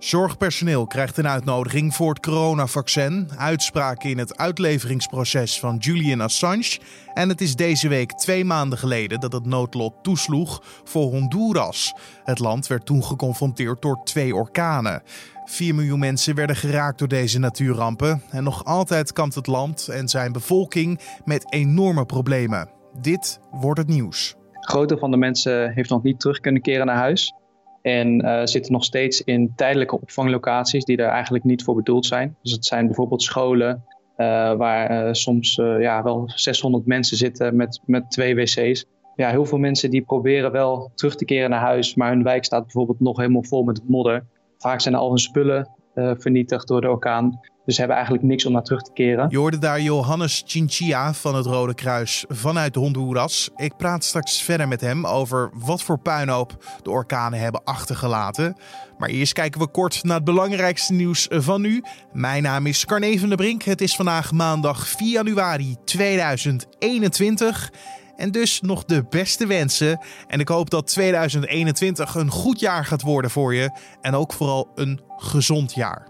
Zorgpersoneel krijgt een uitnodiging voor het coronavaccin, uitspraken in het uitleveringsproces van Julian Assange en het is deze week twee maanden geleden dat het noodlot toesloeg voor Honduras. Het land werd toen geconfronteerd door twee orkanen. 4 miljoen mensen werden geraakt door deze natuurrampen en nog altijd kampt het land en zijn bevolking met enorme problemen. Dit wordt het nieuws. Grote van de mensen heeft nog niet terug kunnen keren naar huis. En uh, zitten nog steeds in tijdelijke opvanglocaties die er eigenlijk niet voor bedoeld zijn. Dus het zijn bijvoorbeeld scholen uh, waar uh, soms ja, wel 600 mensen zitten met, met twee wc's. Ja, heel veel mensen die proberen wel terug te keren naar huis, maar hun wijk staat bijvoorbeeld nog helemaal vol met modder. Vaak zijn al hun spullen vernietigd door de orkaan. Dus hebben eigenlijk niks om naar terug te keren. Je hoorde daar Johannes Chinchilla van het Rode Kruis vanuit Honduras. Ik praat straks verder met hem over wat voor puinhoop de orkanen hebben achtergelaten. Maar eerst kijken we kort naar het belangrijkste nieuws van nu. Mijn naam is Carne van der Brink. Het is vandaag maandag 4 januari 2021. En dus nog de beste wensen. En ik hoop dat 2021 een goed jaar gaat worden voor je. En ook vooral een gezond jaar.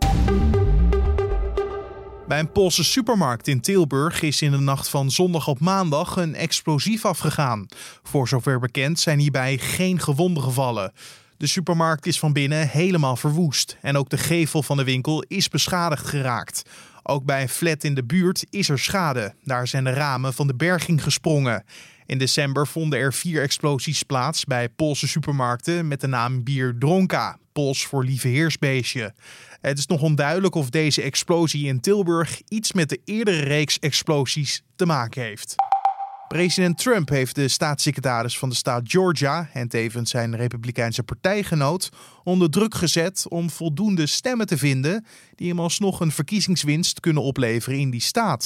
Bij een Poolse supermarkt in Tilburg is in de nacht van zondag op maandag een explosief afgegaan. Voor zover bekend zijn hierbij geen gewonden gevallen. De supermarkt is van binnen helemaal verwoest en ook de gevel van de winkel is beschadigd geraakt. Ook bij een flat in de buurt is er schade. Daar zijn de ramen van de berging gesprongen. In december vonden er vier explosies plaats bij Poolse supermarkten met de naam Bier Dronka, Pools voor lieve heersbeestje. Het is nog onduidelijk of deze explosie in Tilburg iets met de eerdere reeks explosies te maken heeft. President Trump heeft de staatssecretaris van de staat Georgia en tevens zijn Republikeinse partijgenoot onder druk gezet om voldoende stemmen te vinden die hem alsnog een verkiezingswinst kunnen opleveren in die staat.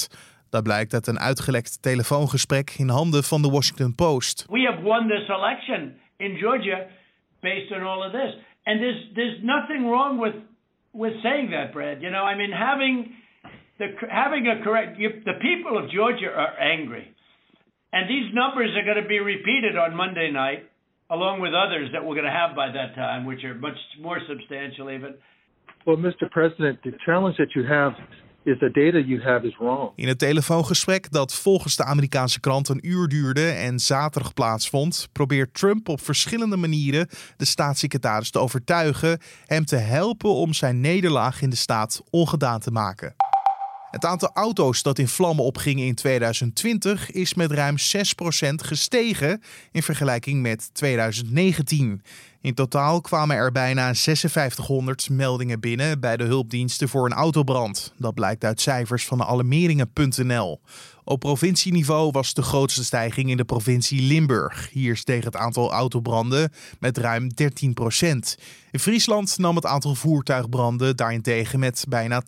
Dat blijkt uit een uitgelekt telefoongesprek in handen van de Washington Post. We have won this election in Georgia based on all of this. And there's there's nothing wrong with with saying that, Brad. You know, I mean, having the having a correct. The people of Georgia are angry, and these numbers are going to be repeated on Monday night, along with others that we're going to have by that time, which are much more substantial, even. Well, Mr. President, the challenge that you have is the data you have is wrong. In het telefoongesprek dat volgens de Amerikaanse krant een uur duurde en zaterdag plaatsvond, probeert Trump op verschillende manieren de staatssecretaris te overtuigen hem te helpen om zijn nederlaag in de staat ongedaan te maken. Het aantal auto's dat in vlammen opging in 2020 is met ruim 6% gestegen in vergelijking met 2019. In totaal kwamen er bijna 5600 meldingen binnen bij de hulpdiensten voor een autobrand. Dat blijkt uit cijfers van alarmeringen.nl. Op provincieniveau was de grootste stijging in de provincie Limburg. Hier steeg het aantal autobranden met ruim 13% In Friesland nam het aantal voertuigbranden daarentegen met bijna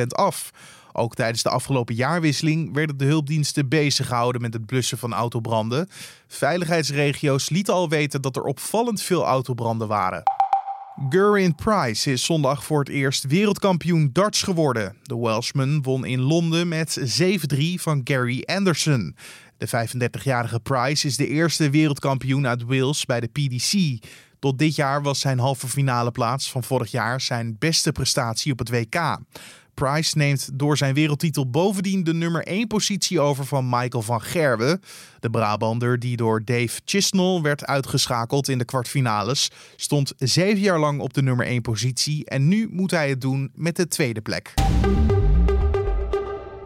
12% af. Ook tijdens de afgelopen jaarwisseling werden de hulpdiensten bezig gehouden met het blussen van autobranden. Veiligheidsregio's lieten al weten dat er opvallend veel autobranden waren. Geraint Price is zondag voor het eerst wereldkampioen darts geworden. De Welshman won in Londen met 7-3 van Gary Anderson. De 35-jarige Price is de eerste wereldkampioen uit Wales bij de PDC. Tot dit jaar was zijn halve finale plaats van vorig jaar zijn beste prestatie op het WK. Price neemt door zijn wereldtitel bovendien de nummer 1 positie over van Michael van Gerwen. De Brabander, die door Dave Chisnell werd uitgeschakeld in de kwartfinales, stond zeven jaar lang op de nummer 1 positie en nu moet hij het doen met de tweede plek.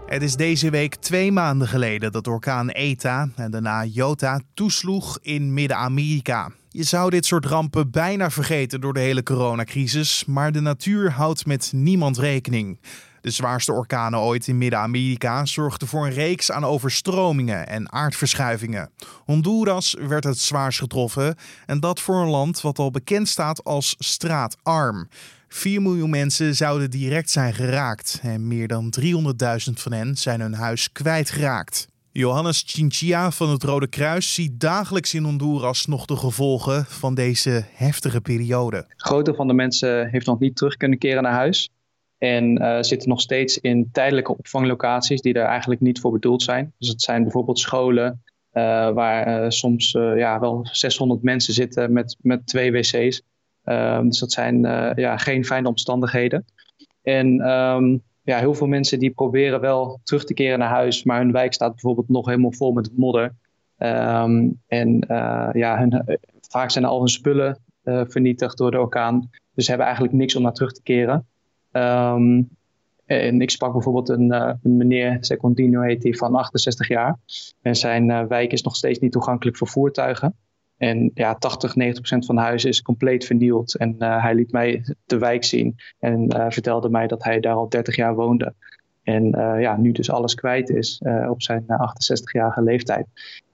Het is deze week twee maanden geleden dat orkaan Eta en daarna Jota toesloeg in Midden-Amerika. Je zou dit soort rampen bijna vergeten door de hele coronacrisis, maar de natuur houdt met niemand rekening. De zwaarste orkanen ooit in Midden-Amerika zorgden voor een reeks aan overstromingen en aardverschuivingen. Honduras werd het zwaarst getroffen en dat voor een land wat al bekend staat als straatarm. 4 miljoen mensen zouden direct zijn geraakt en meer dan 300.000 van hen zijn hun huis kwijtgeraakt. Johannes Chinchilla van het Rode Kruis ziet dagelijks in Honduras nog de gevolgen van deze heftige periode. Grote van de mensen heeft nog niet terug kunnen keren naar huis. En uh, zitten nog steeds in tijdelijke opvanglocaties die er eigenlijk niet voor bedoeld zijn. Dus het zijn bijvoorbeeld scholen uh, waar uh, soms ja, wel 600 mensen zitten met, met twee wc's. Ehm, dus dat zijn ja, geen fijne omstandigheden. En ehm, ja, heel veel mensen die proberen wel terug te keren naar huis, maar hun wijk staat bijvoorbeeld nog helemaal vol met modder. Ehm, en ja, hun, vaak zijn al hun spullen vernietigd door de orkaan. Dus ze hebben eigenlijk niks om naar terug te keren. En ik sprak bijvoorbeeld een, uh, een meneer, Secondino heet hij, van 68 jaar. En zijn wijk is nog steeds niet toegankelijk voor voertuigen. En ja, 80, 90 procent van de huizen is compleet vernield. En uh, hij liet mij de wijk zien en vertelde mij dat hij daar al 30 jaar woonde. En ja, nu dus alles kwijt is op zijn 68-jarige leeftijd.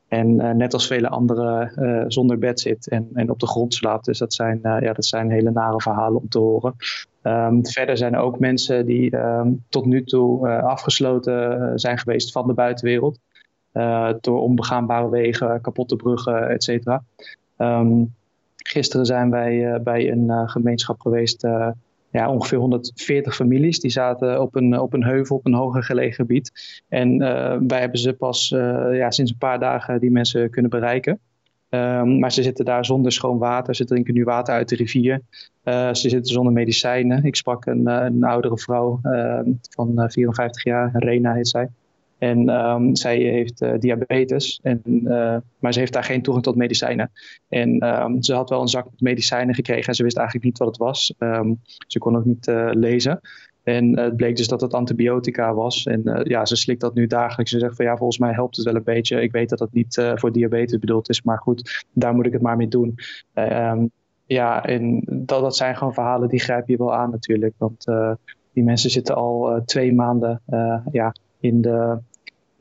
En net als vele anderen zonder bed zit en, en op de grond slaapt. Dus dat zijn, ja, dat zijn hele nare verhalen om te horen. Um, verder zijn er ook mensen die um, tot nu toe afgesloten eh, zijn geweest van de buitenwereld. Uh, door onbegaanbare wegen, kapotte bruggen, et cetera. Um, gisteren zijn wij uh, bij een gemeenschap geweest, ja, ongeveer 140 families. Die zaten op een, op een heuvel, op een hoger gelegen gebied. En wij hebben ze pas ja, sinds een paar dagen die mensen kunnen bereiken. Um, maar ze zitten daar zonder schoon water. Ze drinken nu water uit de rivier. Ze zitten zonder medicijnen. Ik sprak een, een oudere vrouw uh, van 54 jaar, Rena heet zij. En um, zij heeft diabetes, en, maar ze heeft daar geen toegang tot medicijnen. En um, ze had wel een zak met medicijnen gekregen en ze wist eigenlijk niet wat het was. ze kon ook niet lezen. En het bleek dus dat het antibiotica was. En ja, ze slikt dat nu dagelijks. Ze zegt van ja, volgens mij helpt het wel een beetje. Ik weet dat het niet voor diabetes bedoeld is, maar goed, daar moet ik het maar mee doen. Ja, en dat, dat zijn gewoon verhalen die grijp je wel aan natuurlijk. Want die mensen zitten al twee maanden ja, in de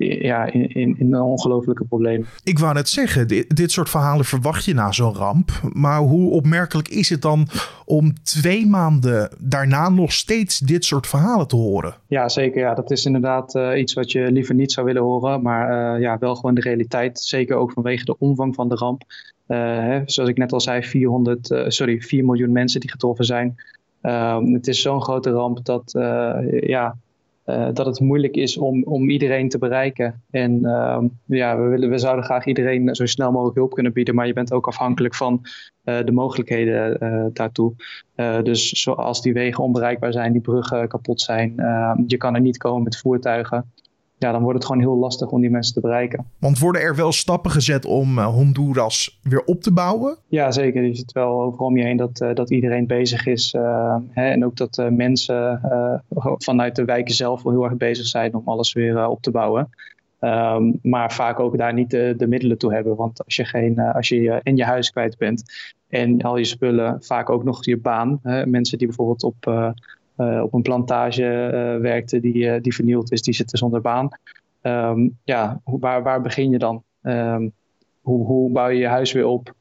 ja, in, in, in een ongelofelijke probleem. Ik wou net zeggen, dit, dit soort verhalen verwacht je na zo'n ramp. Maar hoe opmerkelijk is het dan om twee maanden daarna nog steeds dit soort verhalen te horen? Ja, zeker. Ja, dat is inderdaad uh, iets wat je liever niet zou willen horen. Maar uh, ja, wel gewoon de realiteit. Zeker ook vanwege de omvang van de ramp. Uh, hè, zoals ik net al zei, 400, sorry, 4 miljoen mensen die getroffen zijn. Ehm, het is zo'n grote ramp dat ja, uh, dat het moeilijk is om, om iedereen te bereiken. En uh, ja, we, willen, we zouden graag iedereen zo snel mogelijk hulp kunnen bieden, maar je bent ook afhankelijk van uh, de mogelijkheden uh, daartoe. dus zoals die wegen onbereikbaar zijn, die bruggen kapot zijn, ehm, je kan er niet komen met voertuigen ja, dan wordt het gewoon heel lastig om die mensen te bereiken. Want worden er wel stappen gezet om uh, Honduras weer op te bouwen? Ja, zeker. Je ziet wel overal om je heen dat, uh, dat iedereen bezig is. Uh, hè, en ook dat mensen vanuit de wijken zelf wel heel erg bezig zijn om alles weer op te bouwen. Um, maar vaak ook daar niet de, de, middelen toe hebben. Want als je, geen, als je in je huis kwijt bent en al je spullen, vaak ook nog je baan. mensen die bijvoorbeeld op op een plantage uh, werkte die, uh, die vernield is, die zitten zonder baan. Um, ja, waar, waar begin je dan? Um, hoe, hoe bouw je je huis weer op?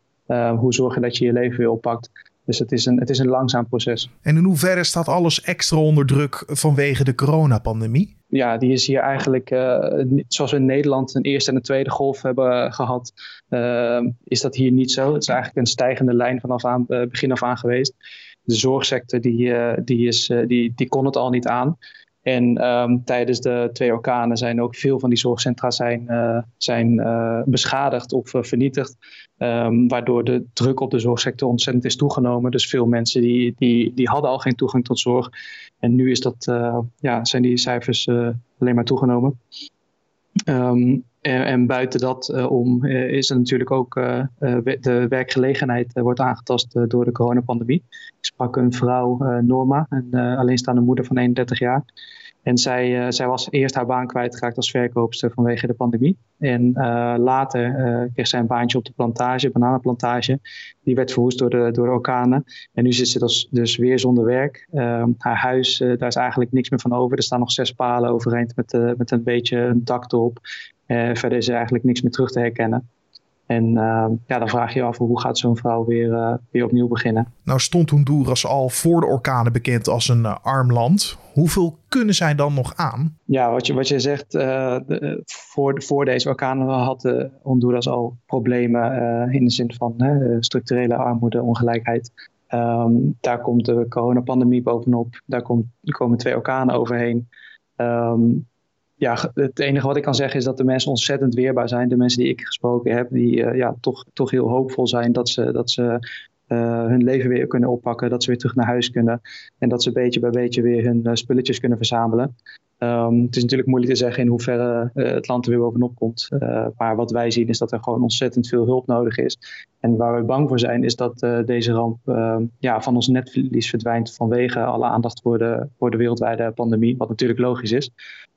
hoe zorg je dat je je leven weer oppakt? Dus het is, een, het is een langzaam proces. En in hoeverre staat alles extra onder druk vanwege de coronapandemie? Ja, die is hier eigenlijk, uh, zoals we in Nederland een eerste en een tweede golf hebben gehad, uh, is dat hier niet zo. Het is eigenlijk een stijgende lijn vanaf aan, uh, begin af aan geweest de zorgsector die, eh, die, is, eh, die, die kon het al niet aan. En um, tijdens de twee orkanen zijn ook veel van die zorgcentra zijn, uh, zijn beschadigd of vernietigd. Um, waardoor de druk op de zorgsector ontzettend is toegenomen. Dus veel mensen die, die, die hadden al geen toegang tot zorg. En nu is dat, ja, zijn die cijfers alleen maar toegenomen. Um, en, en, buiten dat uh, om uh, is er natuurlijk ook uh, de werkgelegenheid wordt aangetast door de coronapandemie. Ik sprak een vrouw, Norma, een alleenstaande moeder van 31 jaar. En zij, zij was eerst haar baan kwijtgeraakt als verkoopster vanwege de pandemie. En later kreeg zij een baantje op de plantage, bananenplantage. Die werd verwoest door de, door orkanen. En nu zit ze dus, dus weer zonder werk. Ehm, haar huis, daar is eigenlijk niks meer van over. Er staan nog zes palen overeind met, met een beetje een dak erop. Uh, verder is er eigenlijk niks meer terug te herkennen. En uh, ja, dan vraag je je af hoe gaat zo'n vrouw weer, uh, weer opnieuw beginnen. Nou stond Honduras al voor de orkanen bekend als een uh, arm land. Hoeveel kunnen zij dan nog aan? Ja, wat je, wat je zegt, de, voor, voor deze orkanen had Honduras al problemen in de zin van structurele armoede, ongelijkheid. Um, daar komt de coronapandemie bovenop. Daar komt, komen twee orkanen overheen. Um, ja, het enige wat ik kan zeggen is dat de mensen ontzettend weerbaar zijn. De mensen die ik gesproken heb, die uh, ja, toch, toch heel hoopvol zijn dat ze, dat ze hun leven weer kunnen oppakken. Dat ze weer terug naar huis kunnen. En dat ze beetje bij beetje weer hun spulletjes kunnen verzamelen. Um, het is natuurlijk moeilijk te zeggen in hoeverre uh, het land er weer bovenop komt. Uh, maar wat wij zien is dat er gewoon ontzettend veel hulp nodig is. En waar we bang voor zijn is dat uh, deze ramp ehm, ja, van ons netvlies verdwijnt vanwege alle aandacht voor de, voor de wereldwijde pandemie. Wat natuurlijk logisch is.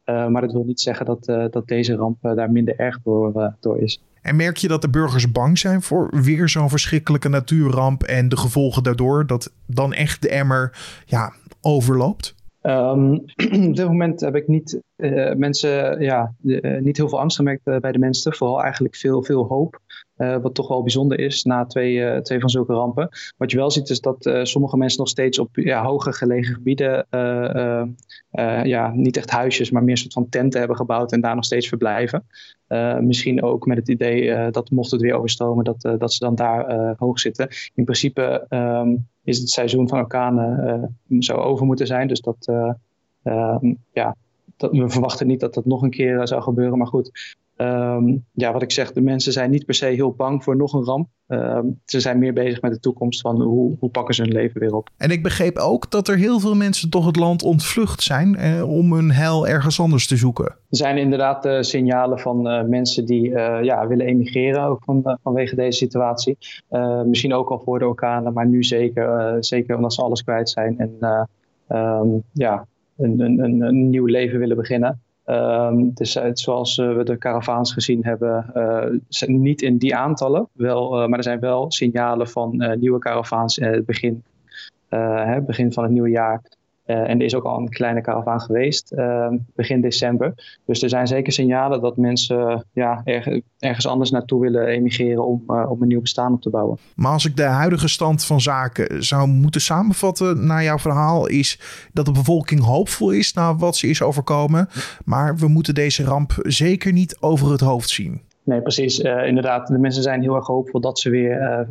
maar dat wil niet zeggen dat, dat deze ramp daar minder erg door, door is. En merk je dat de burgers bang zijn voor weer zo'n verschrikkelijke natuurramp en de gevolgen daardoor? Dat dan echt de emmer ja, overloopt? Um, op dit moment heb ik niet, uh, mensen, ja, uh, niet heel veel angst gemerkt uh, bij de mensen. Vooral eigenlijk veel, veel hoop. Wat toch wel bijzonder is na twee, twee van zulke rampen. Wat je wel ziet is dat sommige mensen nog steeds op ja, hoger gelegen gebieden. ja, niet echt huisjes, maar meer een soort van tenten hebben gebouwd en daar nog steeds verblijven. misschien ook met het idee dat mocht het weer overstromen, dat, dat ze dan daar hoog zitten. In principe. Um, is het seizoen van orkanen zou over moeten zijn. Dus dat, um, ja, dat, we verwachten niet dat dat nog een keer zou gebeuren. Maar goed, um, ja, wat ik zeg, de mensen zijn niet per se heel bang voor nog een ramp. Um, ze zijn meer bezig met de toekomst van hoe, hoe pakken ze hun leven weer op. En ik begreep ook dat er heel veel mensen toch het land ontvlucht zijn eh, om hun heil ergens anders te zoeken. Er zijn inderdaad uh, signalen van uh, mensen die uh, ja, willen emigreren, ook van, vanwege deze situatie. misschien ook al voor de orkanen, maar nu zeker, zeker omdat ze alles kwijt zijn en um, ja, een, een, een nieuw leven willen beginnen. Um, dus zoals uh, we de caravaans gezien hebben, uh, niet in die aantallen, wel, maar er zijn wel signalen van nieuwe caravaans in het begin, hè, begin van het nieuwe jaar. Uh, en er is ook al een kleine karavaan geweest uh, begin december. Dus er zijn zeker signalen dat mensen ja, erg, ergens anders naartoe willen emigreren om, uh, om een nieuw bestaan op te bouwen. Maar als ik de huidige stand van zaken zou moeten samenvatten naar jouw verhaal, is dat de bevolking hoopvol is naar wat ze is overkomen. Maar we moeten deze ramp zeker niet over het hoofd zien. Nee, precies. inderdaad, de mensen zijn heel erg hoopvol dat ze weer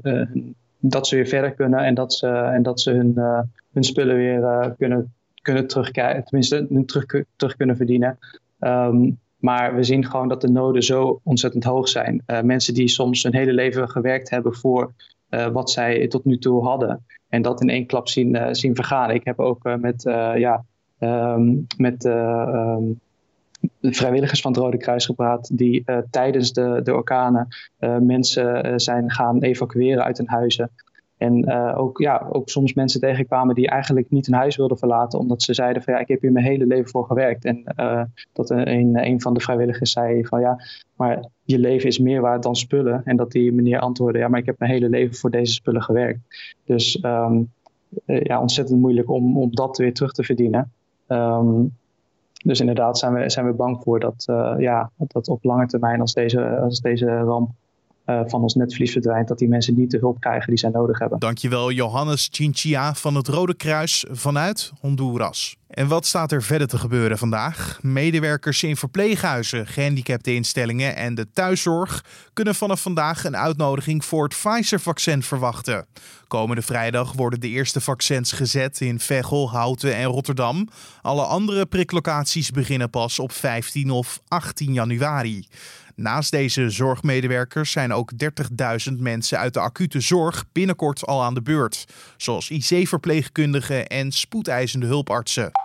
dat ze weer verder kunnen en dat ze, en dat ze hun, uh, hun spullen weer uh, kunnen, kunnen terugkrijgen, tenminste terug, terug kunnen verdienen. Um, maar we zien gewoon dat de noden zo ontzettend hoog zijn. Uh, mensen die soms hun hele leven gewerkt hebben voor wat zij tot nu toe hadden. En dat in één klap zien, zien vergaan. Ik heb ook met, ja, um, met de vrijwilligers van het Rode Kruis gepraat die tijdens de, de orkanen mensen zijn gaan evacueren uit hun huizen. En ook, ja, ook soms mensen tegenkwamen die eigenlijk niet hun huis wilden verlaten, omdat ze zeiden van ja, ik heb hier mijn hele leven voor gewerkt. En dat een, een van de vrijwilligers zei van ja, maar je leven is meer waard dan spullen. En dat die meneer antwoordde, ja, maar ik heb mijn hele leven voor deze spullen gewerkt. Dus um, ja, ontzettend moeilijk om, om dat weer terug te verdienen. Um, dus inderdaad zijn we, zijn we bang voor dat, ja, dat op lange termijn als deze, als deze ramp uh, van ons netvlies verdwijnt, dat die mensen niet de hulp krijgen die zij nodig hebben. Dankjewel Johannes Chinchilla van het Rode Kruis vanuit Honduras. En wat staat er verder te gebeuren vandaag? Medewerkers in verpleeghuizen, gehandicapte instellingen en de thuiszorg kunnen vanaf vandaag een uitnodiging voor het Pfizer-vaccin verwachten. Komende vrijdag worden de eerste vaccins gezet in Veghel, Houten en Rotterdam. Alle andere priklocaties beginnen pas op 15 of 18 januari. Naast deze zorgmedewerkers zijn ook 30.000 mensen uit de acute zorg binnenkort al aan de beurt, zoals IC-verpleegkundigen en spoedeisende hulpartsen.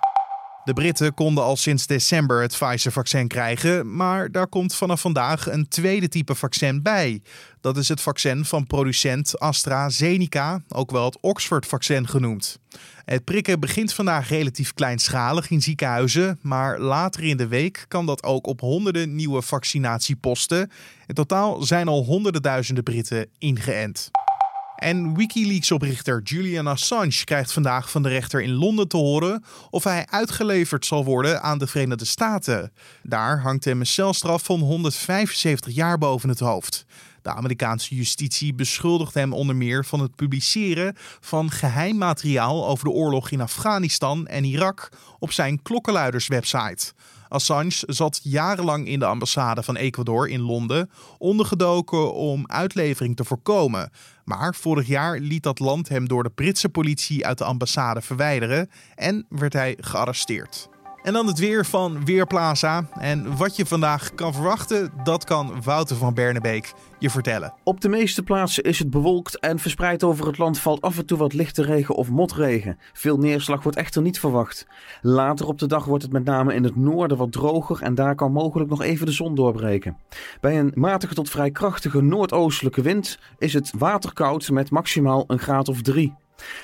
De Britten konden al sinds december het Pfizer-vaccin krijgen, maar daar komt vanaf vandaag een tweede type vaccin bij. Dat is het vaccin van producent AstraZeneca, ook wel het Oxford-vaccin genoemd. Het prikken begint vandaag relatief kleinschalig in ziekenhuizen, maar later in de week kan dat ook op honderden nieuwe vaccinatieposten. In totaal zijn al honderden duizenden Britten ingeënt. En Wikileaks-oprichter Julian Assange krijgt vandaag van de rechter in Londen te horen of hij uitgeleverd zal worden aan de Verenigde Staten. Daar hangt hem een celstraf van 175 jaar boven het hoofd. De Amerikaanse justitie beschuldigt hem onder meer van het publiceren van geheim materiaal over de oorlog in Afghanistan en Irak op zijn klokkenluiderswebsite. Assange zat jarenlang in de ambassade van Ecuador in Londen, ondergedoken om uitlevering te voorkomen. Maar vorig jaar liet dat land hem door de Britse politie uit de ambassade verwijderen en werd hij gearresteerd. En dan het weer van Weerplaza. En wat je vandaag kan verwachten, dat kan Wouter van Bernebeek je vertellen. Op de meeste plaatsen is het bewolkt en verspreid over het land valt af en toe wat lichte regen of motregen. Veel neerslag wordt echter niet verwacht. Later op de dag wordt het met name in het noorden wat droger en daar kan mogelijk nog even de zon doorbreken. Bij een matige tot vrij krachtige noordoostelijke wind is het waterkoud met maximaal een graad of drie.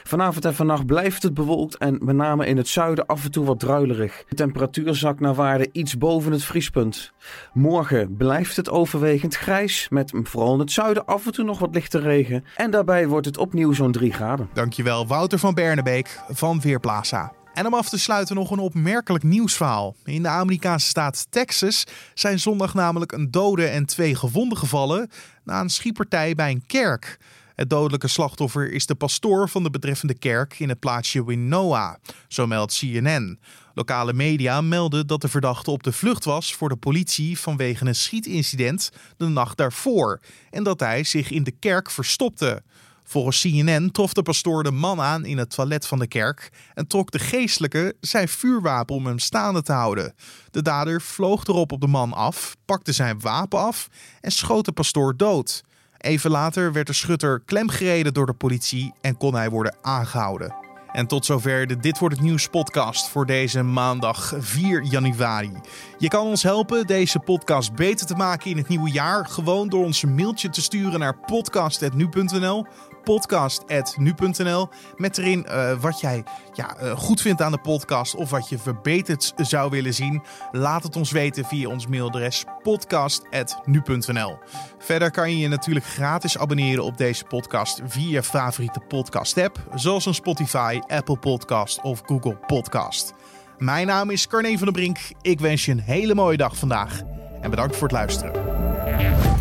Vanavond en vannacht blijft het bewolkt en met name in het zuiden af en toe wat druilerig. De temperatuur zakt naar waarde iets boven het vriespunt. Morgen blijft het overwegend grijs, met vooral in het zuiden af en toe nog wat lichte regen. En daarbij wordt het opnieuw zo'n 3 graden. Dankjewel Wouter van Bernebeek van Weerplaza. En om af te sluiten nog een opmerkelijk nieuwsverhaal. In de Amerikaanse staat Texas zijn zondag namelijk een dode en twee gewonden gevallen na een schietpartij bij een kerk. Het dodelijke slachtoffer is de pastoor van de betreffende kerk in het plaatsje Winnoa, zo meldt CNN. Lokale media melden dat de verdachte op de vlucht was voor de politie vanwege een schietincident de nacht daarvoor en dat hij zich in de kerk verstopte. Volgens CNN trof de pastoor de man aan in het toilet van de kerk en trok de geestelijke zijn vuurwapen om hem staande te houden. De dader vloog erop op de man af, pakte zijn wapen af en schoot de pastoor dood. Even later werd de schutter klemgereden door de politie en kon hij worden aangehouden. En tot zover de Dit wordt het nieuws podcast voor deze maandag 4 januari. Je kan ons helpen deze podcast beter te maken in het nieuwe jaar. Gewoon door ons een mailtje te sturen naar podcast.nu.nl podcast.nu.nl. Met erin uh, wat jij ja, uh, goed vindt aan de podcast of wat je verbeterd zou willen zien. Laat het ons weten via ons mailadres podcast.nu.nl. Verder kan je je natuurlijk gratis abonneren op deze podcast via je favoriete podcast app, zoals een Spotify, Apple Podcast of Google Podcast. Mijn naam is Carne van der Brink. Ik wens je een hele mooie dag vandaag en bedankt voor het luisteren.